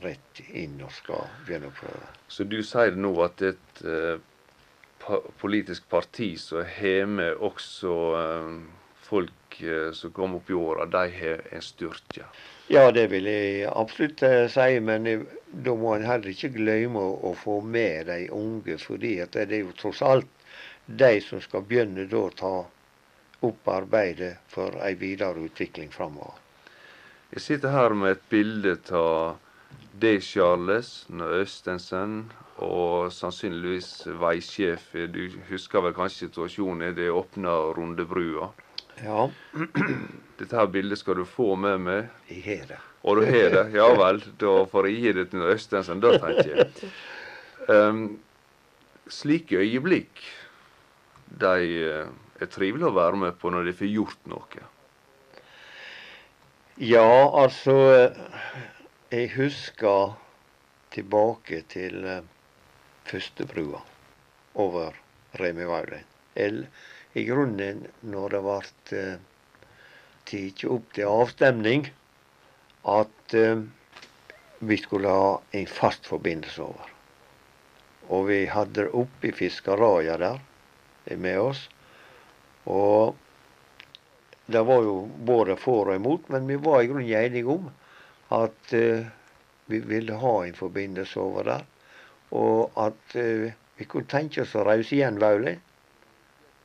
rett inn og skal begynne å prøve. Så du sier nå at et eh, politisk parti som har med også uh, folk uh, som kommer opp i åra, de har en styrke? Ja, det vil jeg absolutt si, men da må en heller ikke glemme å, få med de unge. fordi det er jo tross alt de som skal begynne da å ta opp arbeidet for ei videre utvikling framover. Jeg sitter her med et bilde av deg, Charles, Østensen, og sannsynligvis veisjef. Du husker vel kanskje situasjonen i det åpna Rundebrua? Ja. Dette her bildet skal du få med meg. Jeg har det. Og du har det? Ja vel. Da får jeg gi det til Østensen, da, tenker jeg. Um, slike øyeblikk, de eh, er trivelige å være med på når de får gjort noe. Ja, altså Jeg husker tilbake til uh, førstebrua over Eller, I grunnen, når det ble uh, tatt opp til avstemning at vi skulle ha en fast forbindelse over. Og vi hadde det oppe i Fiskaraja der med oss. Og det var jo både for og imot, men vi var i grunnen enige om at uh, vi ville ha en forbindelse over der. Og at uh, vi kunne tenke oss å reise igjen Vaule.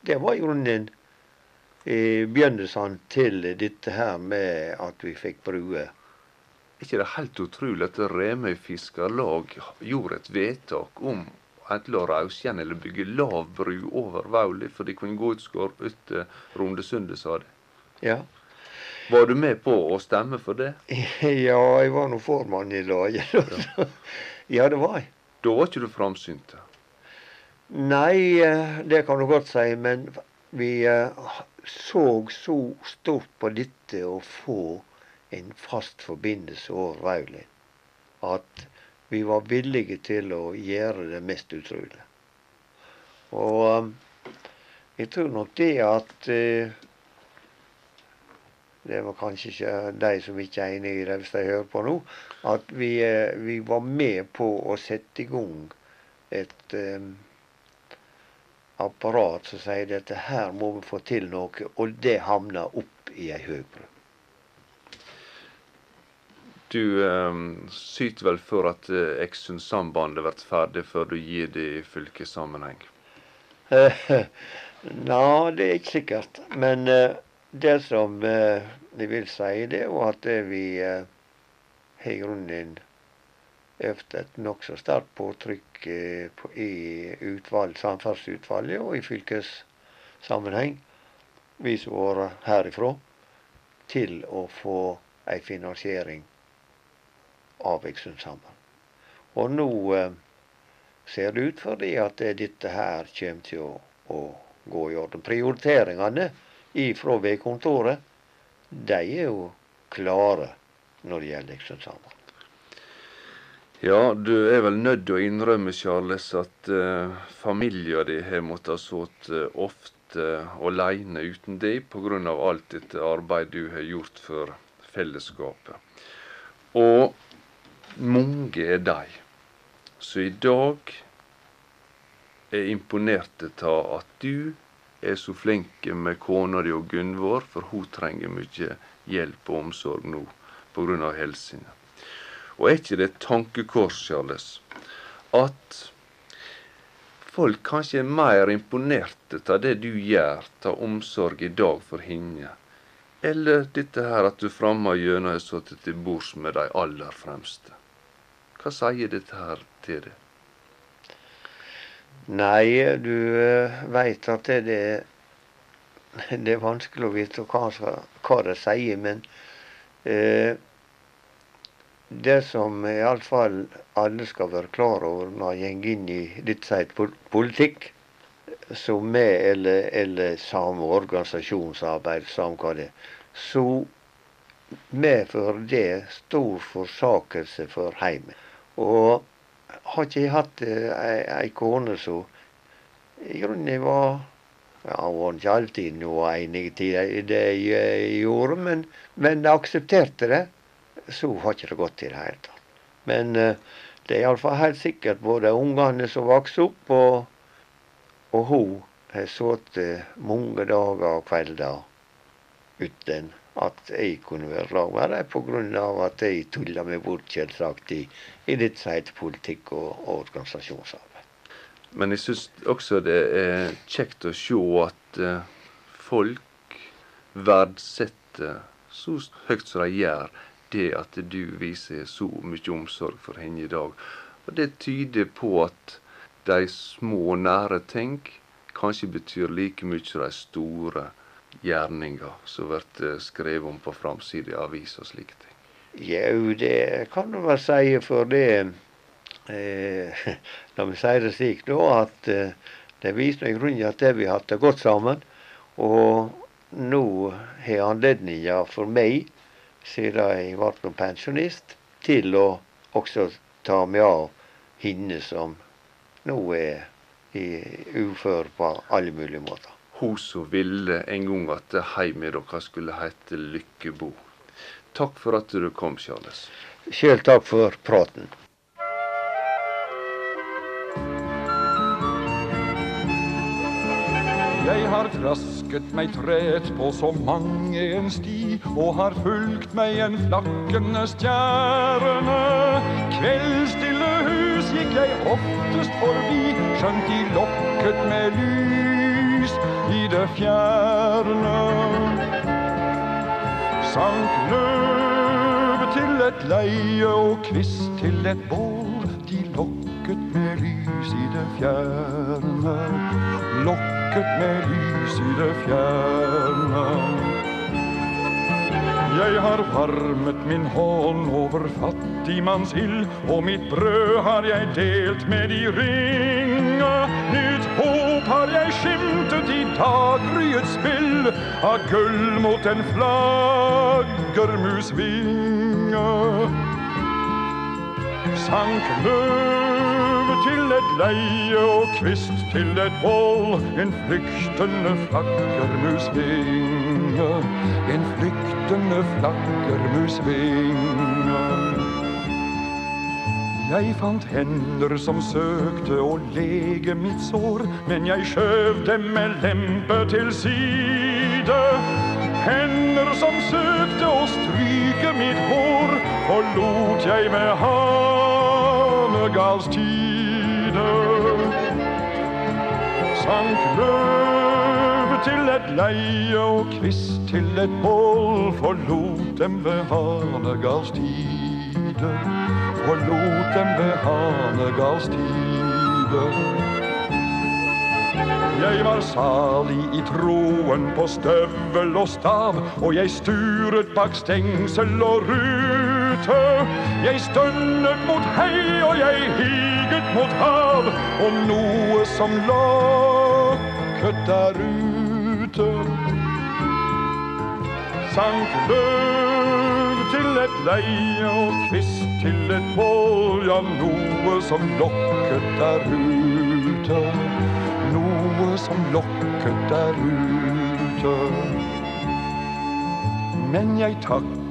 Det var i grunnen uh, begynnelsen til dette her med at vi fikk bruer Er ikke det helt utrolig at Remøy Fiskarlag gjorde et vedtak om enten å reise igjen eller bygge lav bru over Vauli, for de kunne gå ut ut til Rundesundet, sa de. Ja. Var du med på å stemme for det? ja, jeg var nå formann i laget. Ja. ja, det var jeg. Da var ikke du framsynt? Nei, eh, det kan du godt si. Men vi eh, så så stort på dette å få en fast forbindelse over Raulin at vi var villige til å gjøre det mest utrolige. Og um, jeg tror nok det at Det var kanskje ikke de som ikke er enig i det, hvis de hører på nå. At vi, uh, vi var med på å sette i gang et um, apparat som sier at her må vi få til noe, og det havna opp i ei høgbru. Du eh, syter vel for at eh, Eksundsambandet blir ferdig før du gir det i fylkessammenheng? Nei, det er ikke sikkert. Men eh, det som eh, jeg vil si, det er at vi eh, har i grunnen øvd et nokså sterkt påtrykk eh, i utvalg, samferdselsutvalget og i fylkessammenheng, vi som har vært herifra, til å få ei finansiering av Vikersundsambandet. Og nå eh, ser det ut fordi at dette her kommer til å, å gå i orden. Prioriteringene fra veikontoret, de er jo klare når det gjelder Vikersundsambandet. Ja, du er vel nødt til å innrømme, Charles, at uh, familien din har måttet sitte uh, ofte uh, alene uten deg pga. alt dette arbeidet du har gjort for fellesskapet. Og mange er de som i dag er imponerte av at du er så flink med kona di og Gunvor, for hun trenger mye hjelp og omsorg nå pga. helsa. Og er ikke det et tankekors, Charles, at folk kanskje er mer imponerte av det du gjør, av omsorg i dag for henne, eller dette her at du framme gjennom har sittet til bords med de aller fremste? Hva sier dette her til deg? Nei, du eh, veit at det, det, det, er vanskelig å vite hva, hva det sier. Men eh, det som iallfall alle skal være klar over når en går inn i litt seit politikk, som med eller, eller samme organisasjonsarbeid, samme hva det er, så medfører det stor forsakelse for heimen. Og har ikke jeg hatt eh, ei, kone som i grunnen var ja, Hun var ikke alltid noe enig i det jeg gjorde, men, men jeg aksepterte det. Så har ikke det gått i det hele tatt. Men uh, det er iallfall helt sikkert både ungene som vokste opp, og, og hun har sittet mange dager og kvelder uten at jeg kunne være lag med dem pga. at jeg tulla meg bort selvsagt i, i litt seigt politikk og, og, organisasjonsarbeid. Men jeg syns også det er kjekt å se at uh, folk verdsetter så høyt som de gjør, det at du viser så mye omsorg for henne i dag. Og det tyder på at de små, nære ting kanskje betyr like mye som de store gjerninger som blir eh, skrevet om på framsida av avis og slike ting? Jau, det kan du vel si, for det eh, La meg si det slik, da, at eh, det viser i grunnen at vi har hatt det godt sammen. Og nå har anledninga for meg, siden jeg ble pensjonist, til å også ta meg av henne som nå er ufør på alle mulige måter hun som ville en gang at heimen deres skulle hete Lykkebo. Takk for at du kom, Charles. Sjøl takk for praten. Jeg har trasket meg tret på så mange en sti, og har fulgt meg en flakkende stjerne. Kveldsstille hus gikk jeg oftest forbi, skjønt de lokket med lys det fjerne. Sank løvet til et leie og kvist til et bål. De lokket med lys i det fjerne. Lokket med lys i det fjerne. Jeg har varmet min hånd over fattigmanns ild, og mitt brød har jeg delt med de ringe. Nytt håp har jeg skimtet i daggryets spill, av gull mot en flaggermusvinge. Sank løve til et leie og kvist til et bål, en flyktende flaggermusvinge, en flyktende flaggermusvinge. Jeg fant hender som søkte å lege mitt sår, men jeg skjøv dem med lempe til side. Hender som søkte å stryke mitt hår, forlot jeg med hanegalstide. Sank løve til et leie og kvist til et bål, forlot dem ved hanegalstide. Forlot dem ved hanegalstide. Jeg var salig i troen på støvel og stav, og jeg sturet bak stengsel og rute. Jeg stønnet mot hei, og jeg higet mot hav, og noe som lokket der ute. Sank løv til et leie og kvist til et bål, ja, noe som lokket der ute noe som lokket der ute. Men jeg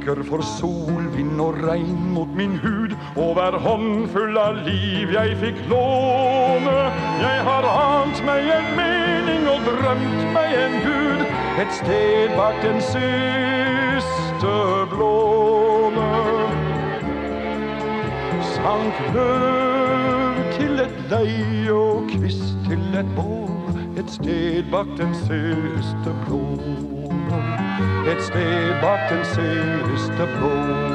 takker for sol, vind og regn mot min hud, og hver håndfull av liv jeg fikk låne. Jeg har ant meg en mening og drømt meg en gud, et sted bak den siste blåne. Sank løv til et leie og kvist til et bål, et sted bak den siste blåne. Et sted bak den siste blåne.